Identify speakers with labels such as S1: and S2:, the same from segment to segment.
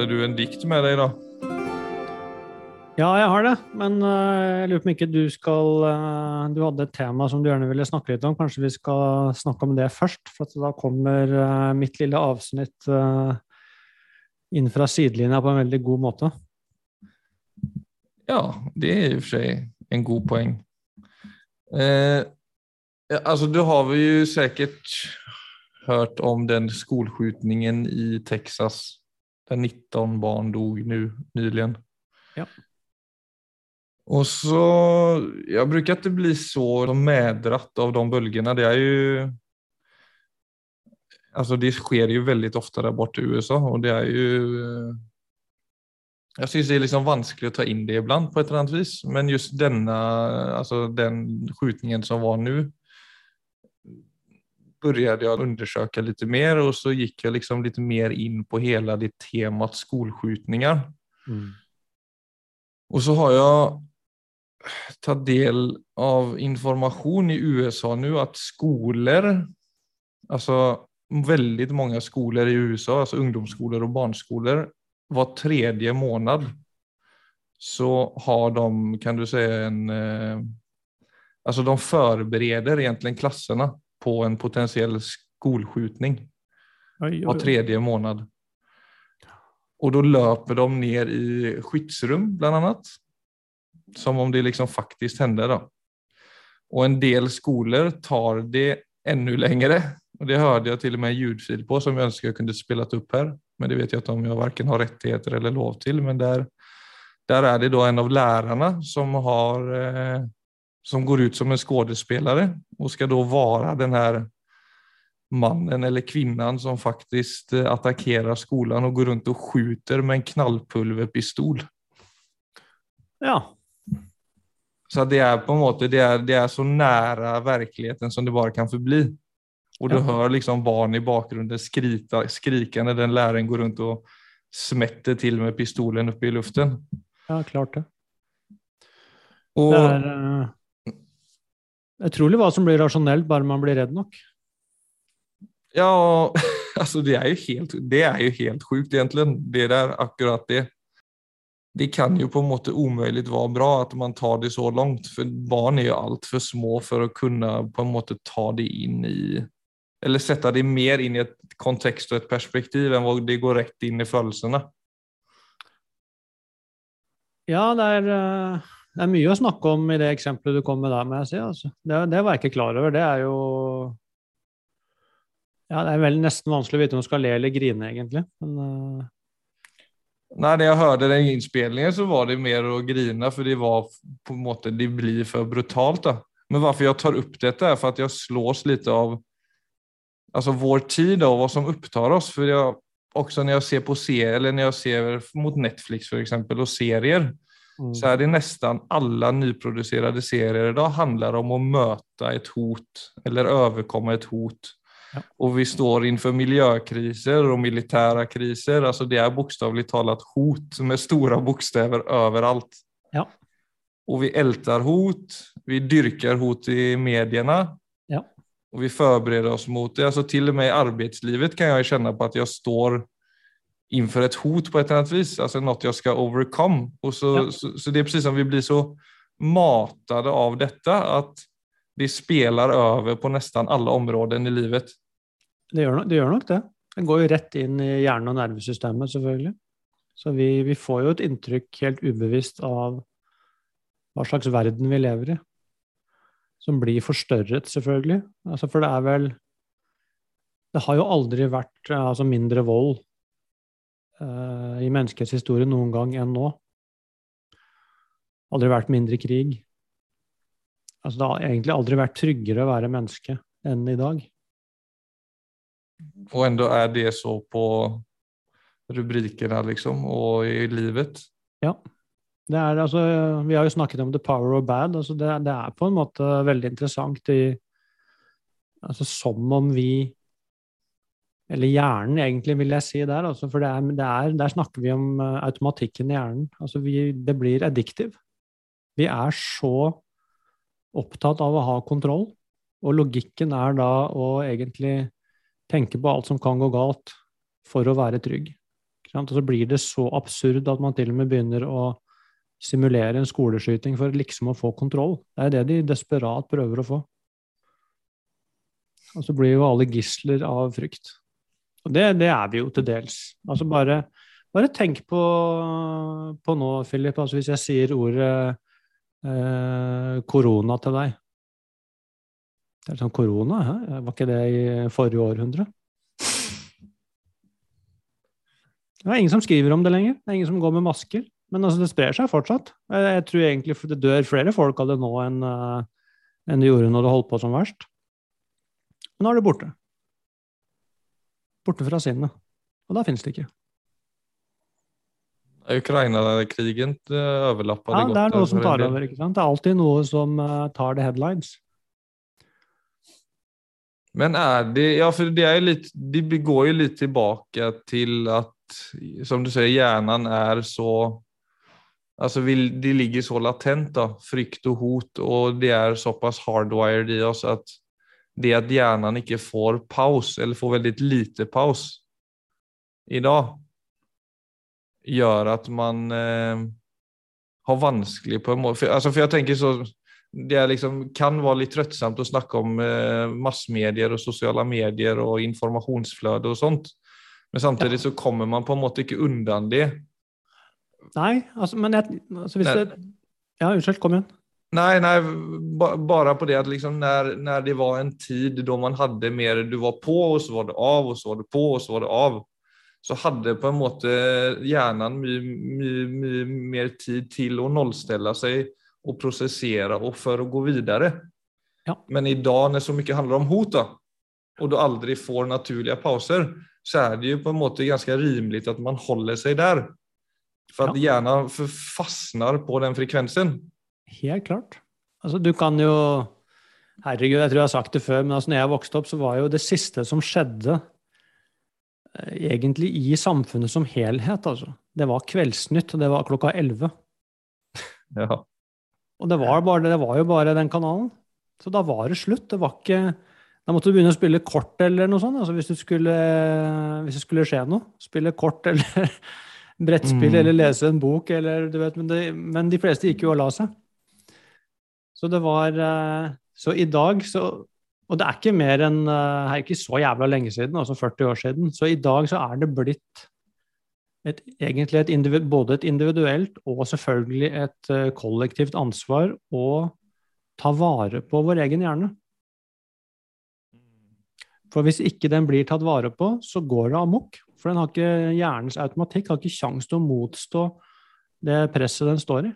S1: Hadde du en dikt med deg, da?
S2: Ja, jeg har det, men uh, jeg lurer på om ikke du skal uh, Du hadde et tema som du gjerne ville snakke litt om. Kanskje vi skal snakke om det først? For da kommer uh, mitt lille avsnitt inn fra sidelinja på en veldig god måte.
S1: Ja, det er i og for seg en god poeng. Eh, altså, du har vi jo sikkert hørt om den skoleskytingen i Texas der 19 barn dog nu nyligen.
S2: Ja.
S1: Och så, jag brukar inte bli så meddratt av de bølgene. Det er jo Alltså det sker jo veldig ofte der borte i USA og det er jo Jeg syns det er liksom vanskelig å ta inn det iblant på et eller annet vis. Men just denne, altså den skjutningen som var nå, började jag undersöka lite mer och så gick jag liksom lite mer in på hela det temat skolskjutningar.
S2: Mm.
S1: Och så har jag tagit del av information i USA nu att skolor, alltså väldigt många skolor i USA, alltså ungdomsskolor och barnskolor, var tredje månad så har de, kan du säga, en... Eh, alltså de förbereder egentligen klasserna på en potentiell skolskjutning var tredje måned. Og da løper de ned i skyddsrum, blant annet. Som om det liksom faktisk hender. Da. Og en del skoler tar det ännu lengre. Og det hørte jeg til og med en ljudfil på som jeg ønsker jeg kunne spelat opp her. Men det vet jeg ikke om jeg varken har rettigheter eller lov til. Men der, där er det då en av lärarna som har eh, som går ut som en skådespelare og skal da være den her mannen eller kvinnan som faktisk eh, attackerar skolan og går rundt og skjuter med en knallpulverpistol.
S2: Ja.
S1: Så det er på en måte det er, det er så nære virkeligheten som det bare kan forbli. Og du ja. hører liksom barn i bakgrunnen skrika, skrikende den læreren går rundt og smetter til med pistolen oppe i luften.
S2: Ja, klart det.
S1: Og,
S2: det er, uh Utrolig hva som blir rasjonelt, bare man blir redd nok.
S1: Ja, altså det er jo helt, det er jo helt sjukt, egentlig. Det der, akkurat det. Det kan jo på en måte umulig være bra at man tar det så langt. For barn er jo altfor små for å kunne på en måte ta det inn i Eller sette det mer inn i et kontekst og et perspektiv enn det går rett inn i følelsene.
S2: Ja, det er uh det er mye å snakke om i det eksempelet du kom med der, må. Altså. Det, det, var jeg ikke klar over. Det er jo Ja, det er vel nesten vanskelig å vite om du skal le eller grine, egentlig. Men, uh...
S1: Nei, da jeg hørte den innspillingen, så var det mer å grine, for det var på en måte Det blir for brutalt. da. Men hvorfor jeg tar opp dette, er for at jeg slås litt av altså vår tid og hva som opptar oss. For jeg, også når jeg ser på serier, eller når jeg ser mot Netflix for eksempel, og serier, Mm. så er det nesten alle nyproducerade serier i dag handler om å møte et hot eller overkomme et hot.
S2: Ja.
S1: Og vi står inför miljøkriser og militære kriser. altså Det er bokstavligt talat hot med store bokstäver overalt.
S2: Ja.
S1: Og vi ältar hot, vi dyrker hot i medierna.
S2: Ja.
S1: Og vi forbereder oss mot det. Alltså Til og med i arbeidslivet kan jeg kjenne på at jeg står inför et hot på et eller annet vis, altså noe jeg skal overcome. Och så, ja. så, så, det er precis som vi blir så matade av dette at det spiller over på nesten alle områden i livet.
S2: Det gjør, det gjør, nok det. Det går jo rett inn i hjernen og nervesystemet, selvfølgelig. Så vi, vi, får jo et inntrykk helt ubevisst av hva slags verden vi lever i. Som blir forstørret, selvfølgelig. Altså, for det er vel Det har jo aldri vært altså, mindre vold i menneskets historie noen gang enn nå. Aldri vært mindre krig. Altså, det har egentlig aldri vært tryggere å være menneske enn i dag.
S1: Og enda er det så på rubrikene, liksom, og i livet.
S2: Ja. Det er, altså, vi har jo snakket om the power of bad. Altså det, det er på en måte veldig interessant i altså Som om vi eller hjernen, egentlig, vil jeg si der. Altså, for det er, det er, der snakker vi om uh, automatikken i hjernen. Altså, vi, det blir addictive. Vi er så opptatt av å ha kontroll, og logikken er da å egentlig tenke på alt som kan gå galt, for å være trygg. Og så blir det så absurd at man til og med begynner å simulere en skoleskyting for liksom å få kontroll. Det er det de desperat prøver å få. Og så blir jo alle gisler av frykt. Og det, det er vi jo til dels. Altså bare, bare tenk på, på nå, Philip, altså hvis jeg sier ordet eh, korona til deg. Det er sånn korona, hæ? var ikke det i forrige århundre? Det er ingen som skriver om det lenger. Det er ingen som går med masker. Men altså, det sprer seg fortsatt. Jeg tror egentlig det dør flere folk av det nå enn, uh, enn det gjorde når det holdt på som verst. Men nå er det borte. Borte fra sinnet. Og da finnes det ikke.
S1: Ukraina-krigen overlappa
S2: ja, det godt. Det er noe som tar over. ikke sant? Det er alltid noe som uh, tar det headlines.
S1: Men er det Ja, for det er jo litt De går jo litt tilbake til at som du sier, hjernen er så Altså, de ligger så latent, da, frykt og hot, og det er såpass hardwired i oss at det at hjernen ikke får paus, eller får veldig lite paus i dag, gjør at man eh, har vanskelig på en måte for, altså, for jeg tenker så det liksom, kan være litt trøttsomt å snakke om eh, massmedier og sosiale medier og informasjonsfløde og sånt. Men samtidig ja. så kommer man på en måte ikke unna det.
S2: Nei, altså, men jeg, altså hvis nei. det Ja, unnskyld, kom igjen.
S1: Nei, nei, bare på det at liksom når, när det var en tid da man hadde mer Du var på, og så var det av, og så var det på, og så var det av. Så hadde på en måte hjernen mye, mye, mye mer tid til å nullstille seg og prosessere og for å gå videre. Ja. Men i dag når så mye handler om hot, da, og du aldri får naturlige pauser, så er det jo på en måte ganske rimelig at man holder seg der. For at ja. hjernen fastner på den frekvensen.
S2: Helt klart. Altså, du kan jo Herregud, jeg tror jeg har sagt det før, men altså, når jeg vokste opp, så var jo det siste som skjedde eh, egentlig i samfunnet som helhet, altså. Det var Kveldsnytt, og det var klokka elleve.
S1: Ja.
S2: Og det var, bare, det var jo bare den kanalen. Så da var det slutt. Det var ikke da måtte du begynne å spille kort eller noe sånt, altså hvis, det skulle, hvis det skulle skje noe. Spille kort eller brettspill mm. eller lese en bok, eller du vet, men, det, men, de fleste gikk jo og la seg. Så det var eh, Så i dag så Og det er ikke mer enn Det er ikke så jævla lenge siden, altså 40 år siden. Så i dag så er det blitt et, egentlig et individ, både et individuelt og selvfølgelig et eh, kollektivt ansvar å ta vare på vår egen hjerne. For hvis ikke den blir tatt vare på, så går det amok. For den har ikke, hjernens automatikk har ikke kjangs til å motstå det presset den står i.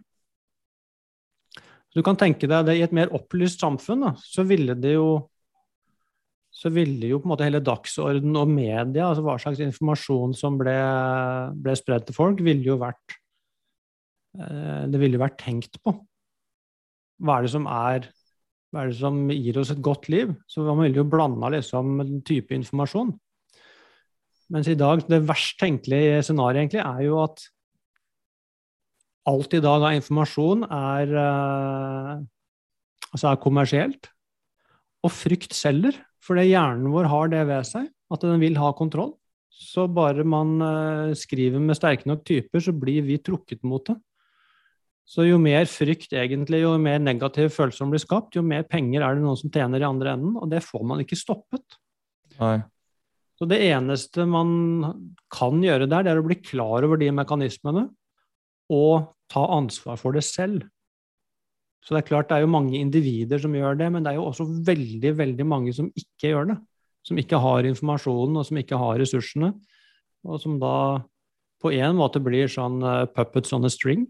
S2: Du kan tenke deg det I et mer opplyst samfunn da, så ville det jo så ville jo på en måte hele dagsorden og media, altså hva slags informasjon som ble, ble spredd til folk, ville jo vært eh, Det ville jo vært tenkt på. Hva er det som er hva er det som gir oss et godt liv? Så man ville jo blanda liksom en type informasjon. Mens i dag, det verst tenkelige scenarioet egentlig er jo at alt i dag av informasjon er, uh, altså er kommersielt. Og frykt selger, fordi hjernen vår har det ved seg, at den vil ha kontroll. Så bare man uh, skriver med sterke nok typer, så blir vi trukket mot det. Så jo mer frykt egentlig, jo mer negative følelser som blir skapt, jo mer penger er det noen som tjener i andre enden, og det får man ikke stoppet.
S1: Nei.
S2: Så det eneste man kan gjøre der, det er å bli klar over de mekanismene og ta ansvar for det selv. Så det er klart det er jo mange individer som gjør det, men det er jo også veldig, veldig mange som ikke gjør det. Som ikke har informasjonen, og som ikke har ressursene. Og som da på en måte blir sånn uh, puppets on a string.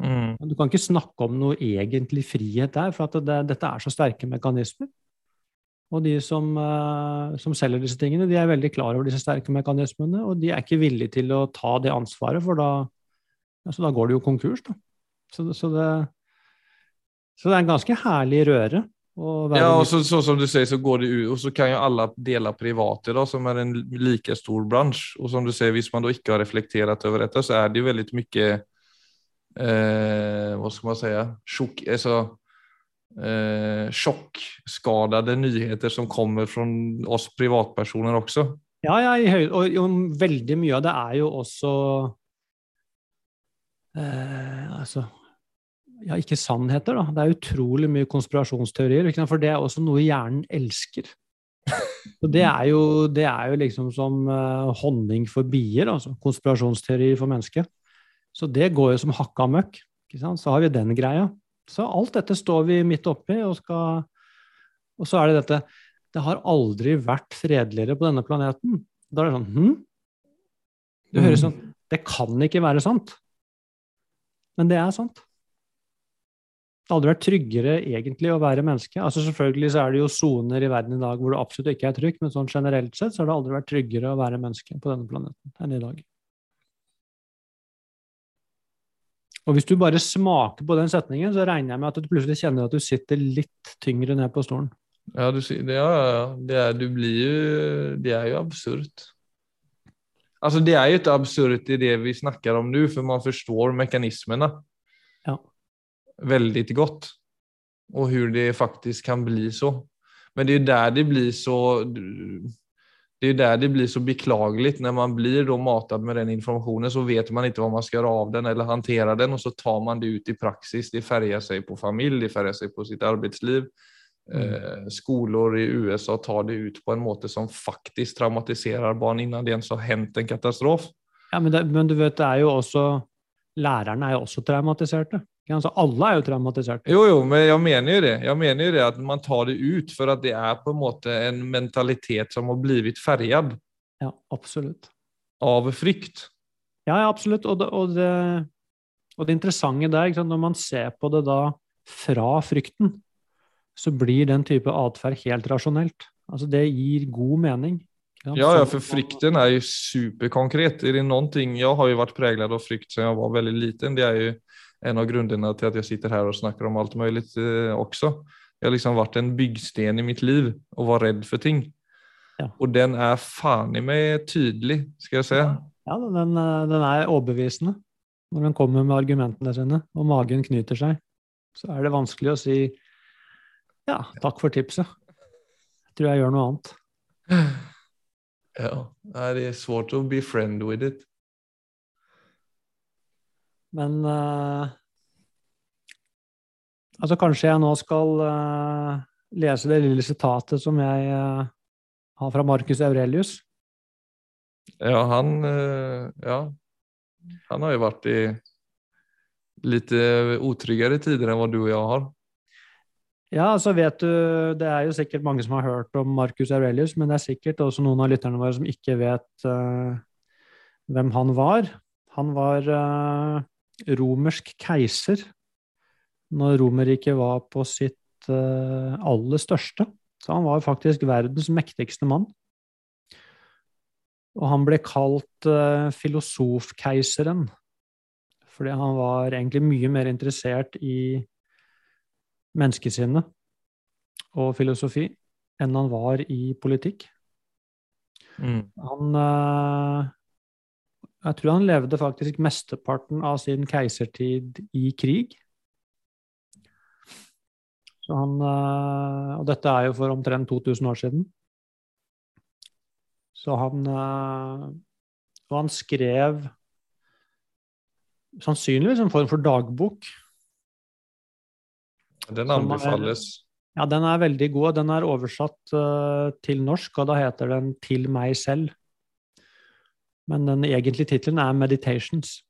S2: Mm. Du kan ikke snakke om noe egentlig frihet der, for det, dette er så sterke mekanismer. Og de som, uh, som, selger disse tingene, de er veldig klar over disse sterke mekanismene, og de er ikke villige til å ta det ansvaret, for da, altså, da går det jo konkurs. Da. Så, så, det, så, det, er en ganske herlig røre.
S1: Ja, og så, så, som du sier, så går det ut, og så kan jo alle dele private, da, som er en like stor bransje. Og som du sier, hvis man da ikke har reflektert over dette, så er det jo veldig mye eh, Hva skal man si tjock, altså, eh, Sjokkskadede nyheter som kommer fra oss privatpersoner også.
S2: Ja, ja, og, og veldig mye av det er jo også eh, Altså ja, ikke sannheter, da. Det er utrolig mye konspirasjonsteorier. For det er også noe hjernen elsker. Og det er jo, det er jo liksom som eh, honning for bier, altså. Konspirasjonsteorier for mennesket. Så det går jo som hakka møkk. Så har vi den greia. Så alt dette står vi midt oppi, og, skal, og så er det dette Det har aldri vært fredeligere på denne planeten. Da er det sånn hm? Det høres sånn Det kan ikke være sant. Men det er sant. Det har aldri vært tryggere egentlig å være menneske. Altså Selvfølgelig så er det jo soner i verden i dag hvor det absolutt ikke er trygt, men sånn generelt sett så har det aldri vært tryggere å være menneske på denne planeten enn i dag. Og hvis du bare smaker på den setningen, så regner jeg med at du plutselig kjenner at du sitter litt tyngre ned på stolen.
S1: Ja, du, ja, ja. Det er, blir jo Det er jo absurt. Altså, det er jo ikke absurt i det vi snakker om nå, for man forstår mekanismene
S2: ja.
S1: veldig godt. Og hvordan det faktisk kan bli så. Men det er jo der det blir så det är der det blir så beklagelig. Når man blir då matad med den informasjonen, så vet man ikke hva man skal gjøre av den eller håndtere den og så tar man det ut i praksis. Det farger seg på familj, det farger seg på sitt arbetsliv. Mm. Eh, skolor i USA tar det ut på en måte som faktisk traumatiserer barn innan det ens har hendt en katastrof.
S2: Ja, men, det, men, du vet, det er jo også Lærerne er jo også traumatiserte. Altså, alle er jo traumatiserte.
S1: Jo, jo, men jeg mener jo det. Jeg mener jo det at man tar det ut for at det er på en måte en mentalitet som har blitt ferget.
S2: Ja, absolutt.
S1: Av frykt.
S2: Ja, ja absolutt. Og det, og det, og det interessante der, når man ser på det da fra frykten, så blir den type atferd helt rasjonelt. Altså, det gir god mening.
S1: Ja, ja, for frykten er jo superkonkret. Er det ting Jeg har jo vært preget av frykt siden jeg var veldig liten. Det er jo en av grunnene til at jeg sitter her og snakker om alt mulig eh, også. Jeg har liksom vært en byggsten i mitt liv og var redd for ting. Ja. Og den er faen i meg tydelig, skal jeg si.
S2: Ja, ja den, eh, den, er overbevisende når den kommer med argumentene sine, og magen knyter seg. Så er det vanskelig å si ja, takk for tipset. Jeg tror jeg gjør noe annet.
S1: Ja, det er svårt å be friend with it.
S2: Men uh, altså kanskje jeg nå skal uh, lese det lille sitatet som jeg uh, har fra Marcus Aurelius.
S1: Ja, han Ja. Han har jo vært i litt utryggere tider enn hva du og jeg har.
S2: Ja, så vet du Det er jo sikkert mange som har hørt om Marcus Aurelius, men det er sikkert også noen av lytterne våre som ikke vet hvem han var. Han var romersk keiser når Romerriket var på sitt uh, aller største. Så han var faktisk verdens mektigste mann. Og han ble kalt uh, filosofkeiseren fordi han var egentlig mye mer interessert i menneskesinnet og filosofi enn han var i politikk. Mm. Han uh, jeg tror han levde faktisk mesteparten av sin keisertid i krig. Så han, eh, og dette er jo for omtrent 2000 år siden. Så han eh, Og han skrev sannsynligvis en form for dagbok.
S1: Den anbefales.
S2: ja, den er veldig god. Den er oversatt uh, til norsk, og da heter den 'Til meg selv'. Men den egentlige tittelen er 'Meditations'.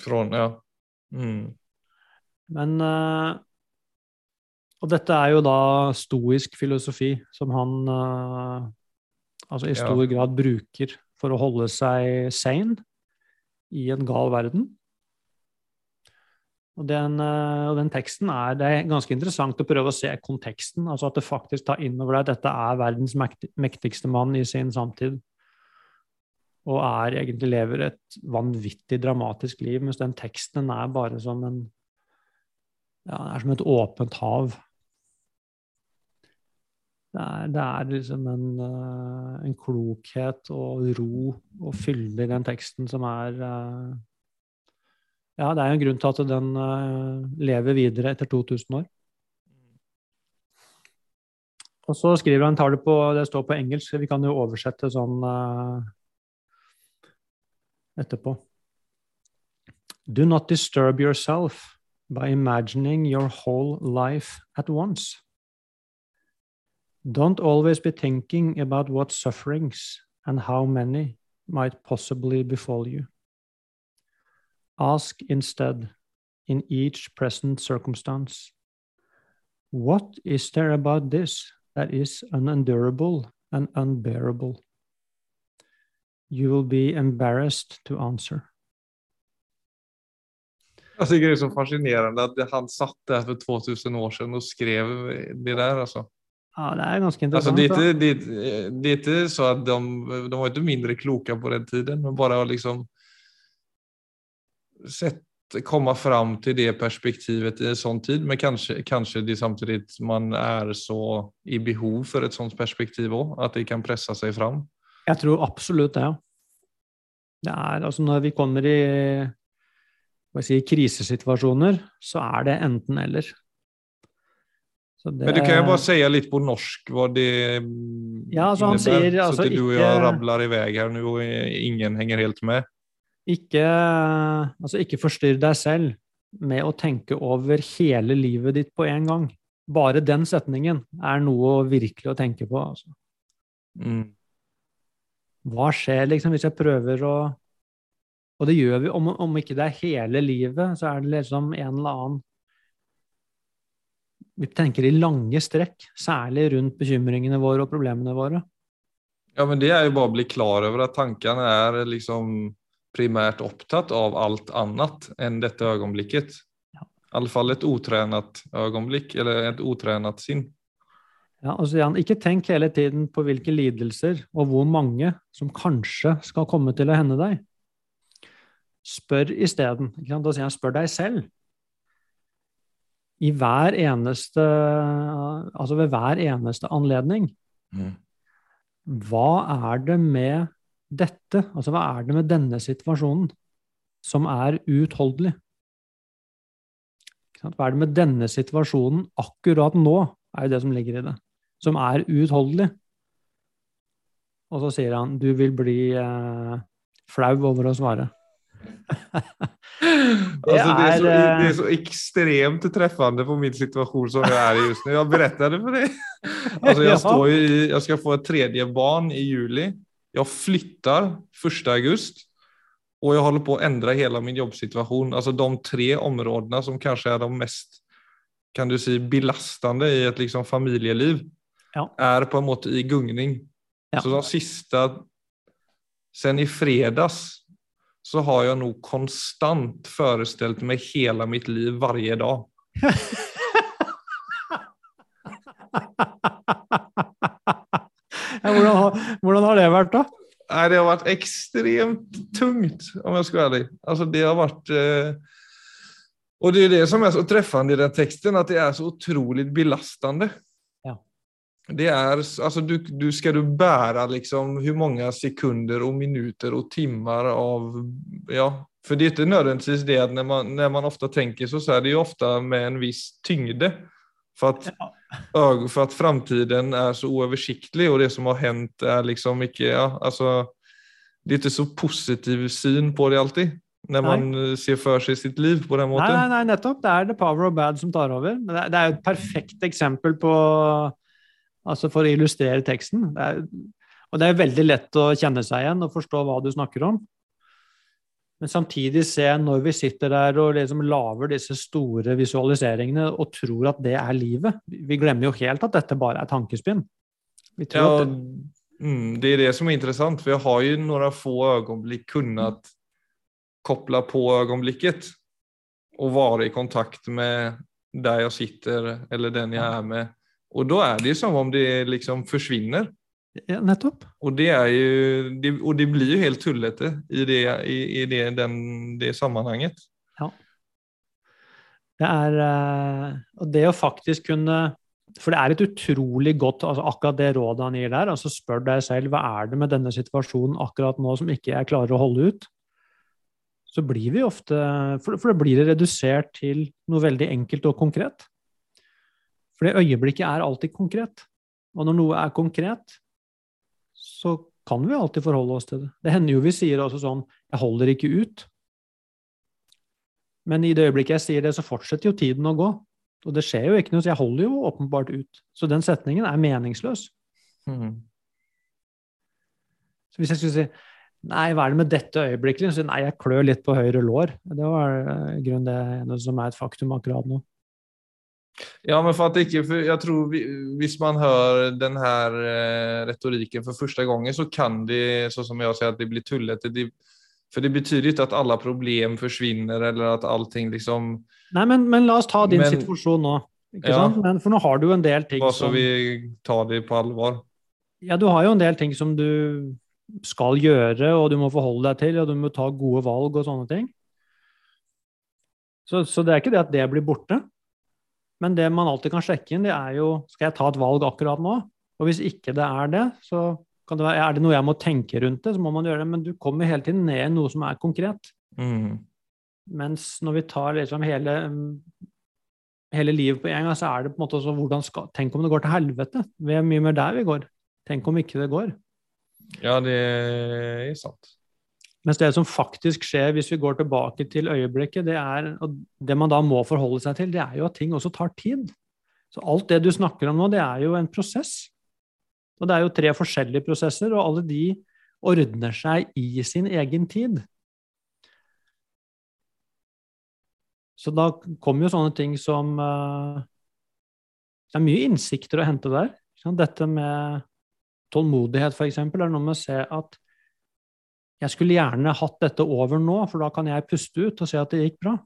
S1: Från, ja. Mm.
S2: Men uh, Og dette er jo da stoisk filosofi, som han uh, altså i stor ja. grad bruker for å holde seg sane i en gal verden. Og den, uh, og den, teksten er Det er ganske interessant å prøve å se konteksten. altså At det faktisk tar inn over deg at dette er verdens mektigste mann i sin samtid og er egentlig lever et vanvittig dramatisk liv, mens den teksten er bare som en ja, er som et åpent hav. Det er, det er liksom en, uh, en, klokhet og ro og fylde i den teksten som er uh, Ja, det er jo en grunn til at den uh, lever videre etter 2000 år. Og så skriver han, tar det på, det står på engelsk, vi kan jo oversette sånn uh, etterpå. Do not disturb yourself by imagining your whole life at once. Don't always be thinking about what sufferings and how many might possibly befall you. Ask instead, in each present circumstance, what is there about this that is unendurable and unbearable? You will be embarrassed to answer.
S1: Jag tycker det är så fascinerande att han satt där för 2000 år sedan och skrev det där. Alltså.
S2: Ja, det är ganska
S1: Alltså,
S2: intressant.
S1: det, är inte, det, är- det är inte så att de, de var inte mindre kloka på den tiden, men bara liksom sett, komma fram till det perspektivet i en sån tid. Men kanske, kanske det samtidigt man är så i behov för ett sånt perspektiv òg, at det kan pressa seg fram.
S2: Jeg tror absolutt det. ja. Det er altså når vi kommer i sier, krisesituasjoner, så er det enten-eller. Det-
S1: Men du kan jo bare si litt på norsk hva det
S2: Ja, alltså han
S1: sier,
S2: altså,
S1: så att du og
S2: jeg
S1: rabler i vei her nå, og ingen henger helt med.
S2: Ikke, altså ikke forstyrr deg selv med å tenke over hele livet ditt på en gang. Bare den setningen er noe virkelig å tenke på. Altså.
S1: Mm.
S2: Hva skjer liksom hvis jeg prøver å Og det gjør vi. Om, om ikke det er hele livet, så er det liksom en eller annen Vi tenker i lange strekk, særlig rundt bekymringene våre og problemene våre.
S1: Ja, men det er jo bare å bli klar over at tankene er liksom primärt opptatt av alt annet enn dette øyeblikket.
S2: Ja.
S1: I et fall øyeblikk, otränat ögonblick eller et otränat sinn.
S2: Ja, altså Jan, Ikke tenk hele tiden på hvilke lidelser og hvor mange som kanskje skal komme til å hende deg. Spør isteden. Da sier jeg spør deg selv. I hver eneste Altså ved hver eneste anledning. Hva er det med dette, altså hva er det med denne situasjonen, som er uutholdelig? Hva er det med denne situasjonen akkurat nå, er jo det som ligger i det, som er uutholdelig? Og så sier han du vil bli eh, flau over å svare.
S1: Alltså, det, er så,
S2: eh,
S1: det er så ekstremt treffende på min situasjon som jeg er i just nu. Jag det for deg Alltså, jag,
S2: Ja.
S1: står i, jeg skal få et tredje barn i juli. Jag flyttar 1 augusti. Och jag håller på att ändra hela min jobbsituation. Alltså de tre områdena som kanske är de mest kan du si, belastende i et liksom, familieliv,
S2: Ja.
S1: er på en måte i gungning.
S2: Ja.
S1: Så de siste sen i fredags så har jeg nok konstant forestilt meg hele mitt liv varje dag.
S2: Ja, hvordan, har, det vært, da?
S1: Nei, det har vært ekstremt tungt om jeg skal være ærlig. Altså, det har vært Eh... Og det er det som er så treffende i den teksten, at det er så utrolig belastende.
S2: Ja.
S1: Det er Altså, du, du skal du bære liksom hvor mange sekunder og minuter og timer av, ja, For det er ikke nødvendigvis det at når man, når man ofte tenker så, så er det jo ofte med en viss tyngde. För att, ög- för att framtiden är så oöversiktlig och det som har hänt är liksom ikke ja, alltså det är inte så positiv syn på det alltid. Når man nei. ser for seg sitt liv på den måten.
S2: nei, nei, nettopp. Det er The Power of Bad som tar over. Men Det er, det er jo et perfekt eksempel på Altså for å illustrere teksten. Det er, og det er veldig lett å kjenne seg igjen og forstå hva du snakker om. Men samtidig se når vi sitter der og liksom lager disse store visualiseringene og tror at det er livet. Vi glemmer jo helt at dette bare er tankespinn. Vi tror
S1: Ja,
S2: det,
S1: mm, det er det som er interessant, for jeg har jo noen få øyeblikk kunnet koppla på øyeblikket og være i kontakt med der jeg sitter eller den jeg er med. Og da er det jo som om det liksom försvinner.
S2: Ja, nettopp.
S1: Og det, er jo, det, og det blir jo helt tullete i det, i, i det, den, det sammanhanget.
S2: Det er eh, Og det å faktisk kunne For det er et utrolig godt altså Akkurat det rådet han gir der, altså spør deg selv hva er det med denne situasjonen akkurat nå som ikke jeg klarer å holde ut. Så blir vi ofte For, for det blir det redusert til noe veldig enkelt og konkret. For det øyeblikket er alltid konkret. Og når noe er konkret, så kan vi alltid forholde oss til det. Det hender jo vi sier også sånn 'Jeg holder ikke ut'. Men i det øyeblikket jeg sier det, så fortsetter jo tiden å gå. Og det skjer jo ikke noe, så jeg holder jo åpenbart ut. Så den setningen er meningsløs.
S1: Mm.
S2: Så hvis jeg skulle si Nei, hva er det med dette øyeblikket? Så, nei, jeg klør litt på høyre lår. Det var uh, grunnen det som er et faktum akkurat nå.
S1: Ja, men for at ikke, for jeg tror vi, Hvis man hører den her eh, retorikken for første gangen, så kan det, sånn som jeg sier, at det blir tullete. Det, for det betyr ikke at alle problem forsvinner, eller at allting liksom
S2: Nei, men, men la oss ta din
S1: Men-
S2: situasjon nå. Ikke
S1: Ja.
S2: sant? Men, for nå har du en del ting
S1: Bare så
S2: som
S1: vi tar det på alvor.
S2: Ja, du har jo en del ting som du skal gjøre, og du må forholde deg til, og du må ta gode valg og sånne ting. Så, så det er ikke det at det blir borte. Men det man alltid kan sjekke inn, det er jo skal jeg ta et valg akkurat nå. Og hvis ikke det er det, så kan det være, er det noe jeg må tenke rundt det, så må man gjøre det. Men du kommer hele tiden ned i noe som er konkret.
S1: Mm.
S2: Mens når vi tar liksom hele, hele livet på en gang, så er det på en måte også hvordan skal Tenk om det går til helvete? Vi er mye mer der vi går. Tenk om ikke det går.
S1: Ja, det er sant.
S2: Mens det som faktisk skjer hvis vi går tilbake til øyeblikket, det er og det man da må forholde seg til, det er jo at ting også tar tid. Så alt det du snakker om nå, det er jo en prosess. Og det er jo tre forskjellige prosesser, og alle de ordner seg i sin egen tid. Så da kommer jo sånne ting som eh, Det er mye innsikter å hente der. Dette med tålmodighet, eksempel, er noe med å se at jeg skulle gjerne hatt dette over nå, for da kan jeg puste ut og se at det gikk bra.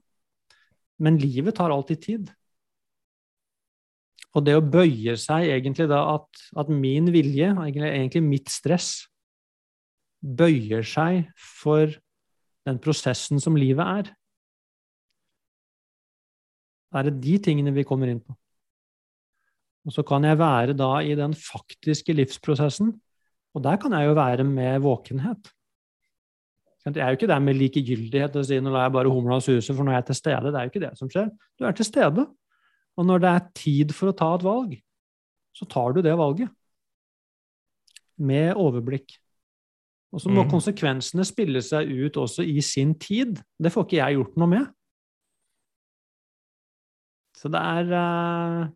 S2: Men livet tar alltid tid. Og det å bøye seg egentlig da at, at min vilje, egentlig, egentlig mitt stress, bøyer seg for den prosessen som livet er. Da er det de tingene vi kommer inn på. Og så kan jeg være da i den faktiske livsprosessen, og der kan jeg jo være med våkenhet. Jeg er jo ikke der med likegyldighet å si nå lar jeg bare humla suse, for nå er jeg til stede. Det er jo ikke det som skjer. Du er til stede. Og når det er tid for å ta et valg, så tar du det valget. Med overblikk. Og så må
S1: Mm.
S2: konsekvensene spille seg ut også i sin tid. Det får ikke jeg gjort noe med. Så det er eh,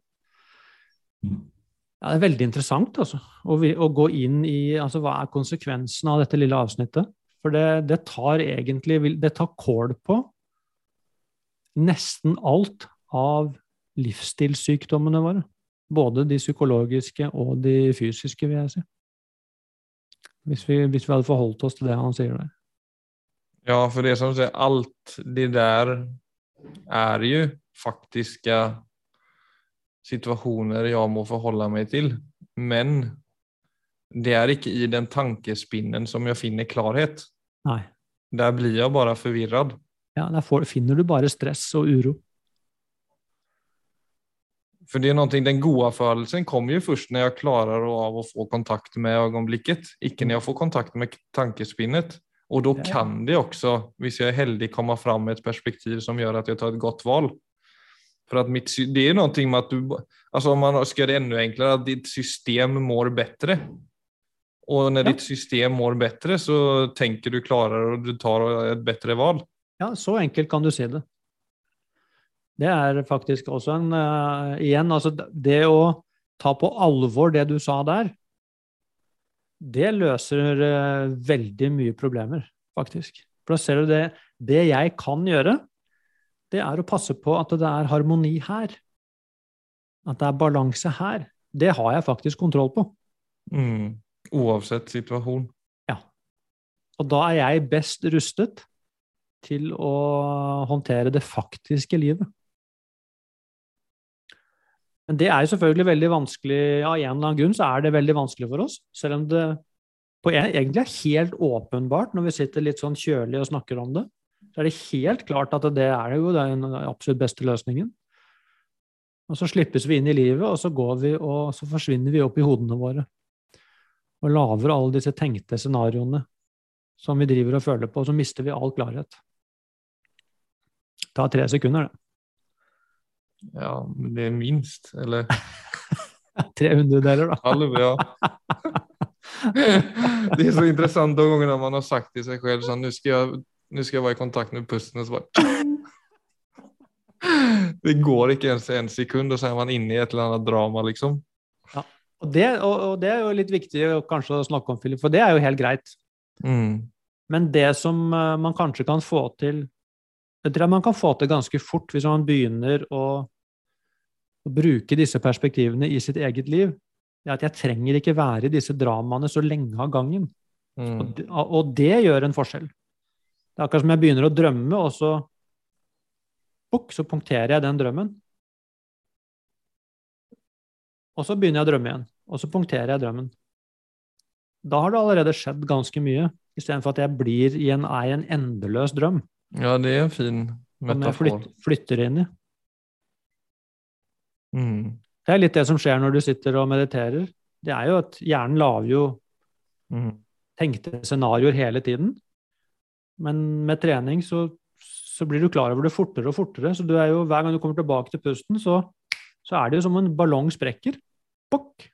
S2: ja, Det er veldig interessant altså, å gå inn i altså, hva er konsekvensen av dette lille avsnittet. For det, det tar egentlig Det tar kål på nesten alt av livsstilssykdommene våre. Både de psykologiske og de fysiske, vil jeg si. Hvis vi, hvis vi hadde forholdt oss til det han sier der.
S1: Ja, for det som sier, alt det der er jo faktiske situasjoner jeg må forholde meg til. Men det er ikke i den tankespinnen som jeg finner klarhet.
S2: Nei.
S1: Der blir jeg bare forvirret.
S2: Ja, der får, finner du bare stress og uro.
S1: For det er noe, den gode følelsen kommer jo først når jeg klarer av å få kontakt med øyeblikket, ikke når jeg får kontakt med tankespinnet. Og
S2: da
S1: kan det også, hvis jeg er heldig, komme fram med et perspektiv som gjør at jeg tar et godt val. For att mitt, det er noe med at du, altså om man skal gjøre det enda enklere, at ditt system mår bättre. Och når
S2: Ja.
S1: ditt system mår bedre, så tenker du klarere og du tar et bedre valg.
S2: Ja, så enkelt kan du si det. Det er faktisk også en uh, Igjen, altså det å ta på alvor det du sa der, det løser uh, veldig mye problemer, faktisk. For da ser du det Det jeg kan gjøre, det er å passe på at det er harmoni her. At det er balanse her. Det har jeg faktisk kontroll på.
S1: Mm. Oavsett Ja.
S2: Og da er jeg best rustet til å håndtere det faktiske livet. Men det er jo selvfølgelig veldig vanskelig, av en eller annen grunn så er det veldig vanskelig for oss. Selv om det på en, egentlig er helt åpenbart når vi sitter litt sånn kjølig og snakker om det. Så er det helt klart at det er jo den absolutt beste løsningen. Og så slippes vi inn i livet, og så går vi og så forsvinner vi opp i hodene våre. Og lager alle disse tenkte scenarioene som vi driver og føler på, så mister vi all klarhet. Det tar tre sekunder, det.
S1: Ja, men det er minst. Eller?
S2: Tre hundredeler, da.
S1: Halv, ja. Det er så interessant de gångerna man har sagt til seg selv sånn nå skal, jeg, nu ska jag vara i kontakt med pusten og så bare Det går ikke ens en sekund, og så er man inne i et eller annet drama, liksom.
S2: Og det, og, og det, er jo litt viktig kanskje å snakke om, Philip, for det er jo helt greit.
S1: Mm.
S2: Men det som eh, man kanskje kan få til Jeg tror man kan få til ganske fort hvis man begynner å, å bruke disse perspektivene i sitt eget liv. Det er at jeg trenger ikke være i disse dramaene så lenge av gangen.
S1: Mm.
S2: Og, det, og det gjør en forskjell. Det er akkurat som jeg begynner å drømme, og så bukk, så punkterer jeg den drømmen. Og så begynner jeg å drømme igjen, og så punkterer jeg drømmen. Da har det allerede skjedd ganske mye, istedenfor at jeg blir i en, er i en endeløs drøm
S1: Ja, det er en fin metafor.
S2: som jeg flyt, flytter inn i.
S1: Mm.
S2: Det er litt det som skjer når du sitter og mediterer. Det er jo at hjernen lager jo
S1: Mm.
S2: tenkte scenarioer hele tiden. Men med trening så, så blir du klar over det fortere og fortere. Så du er jo, hver gang du kommer tilbake til pusten, så, så er det jo som en ballong sprekker. Bokk!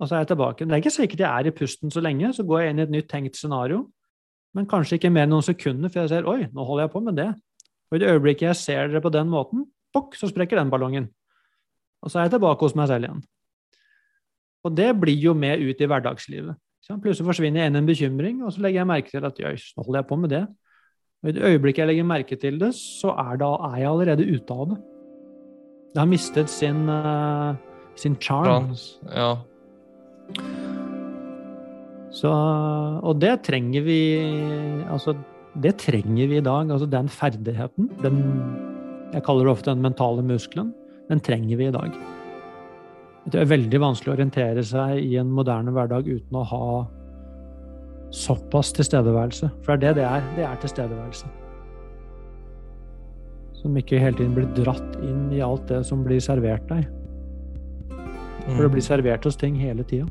S2: Og så er jeg tilbake. Det er ikke sikkert jeg er i pusten så lenge, så går jeg inn i et nytt tenkt scenario. Men kanskje ikke mer enn noen sekunder for jeg ser oi, nå holder jeg på med det. Og i det øyeblikket jeg ser dere på den måten, bokk, så sprekker den ballongen. Og så er jeg tilbake hos meg selv igjen. Og det blir jo med ut i hverdagslivet. Plutselig forsvinner en en bekymring, og så legger jeg merke til at jøss, nå holder jeg på med det. Og i det øyeblikket jeg legger merke til det, så er, da, er jeg allerede ute av det. Det har mistet sin, eh, sin charm.
S1: Ja.
S2: Så, og det trenger vi Altså, det trenger vi i dag. Altså den ferdigheten, den Jeg kaller det ofte den mentale muskelen. Den trenger vi i dag. Det er veldig vanskelig å orientere seg i en moderne hverdag uten å ha såpass tilstedeværelse. For det er det det er. Det er tilstedeværelse. Som ikke hele tiden blir dratt inn i alt det som blir servert deg. For det
S1: Mm.
S2: blir servert oss ting hele tida.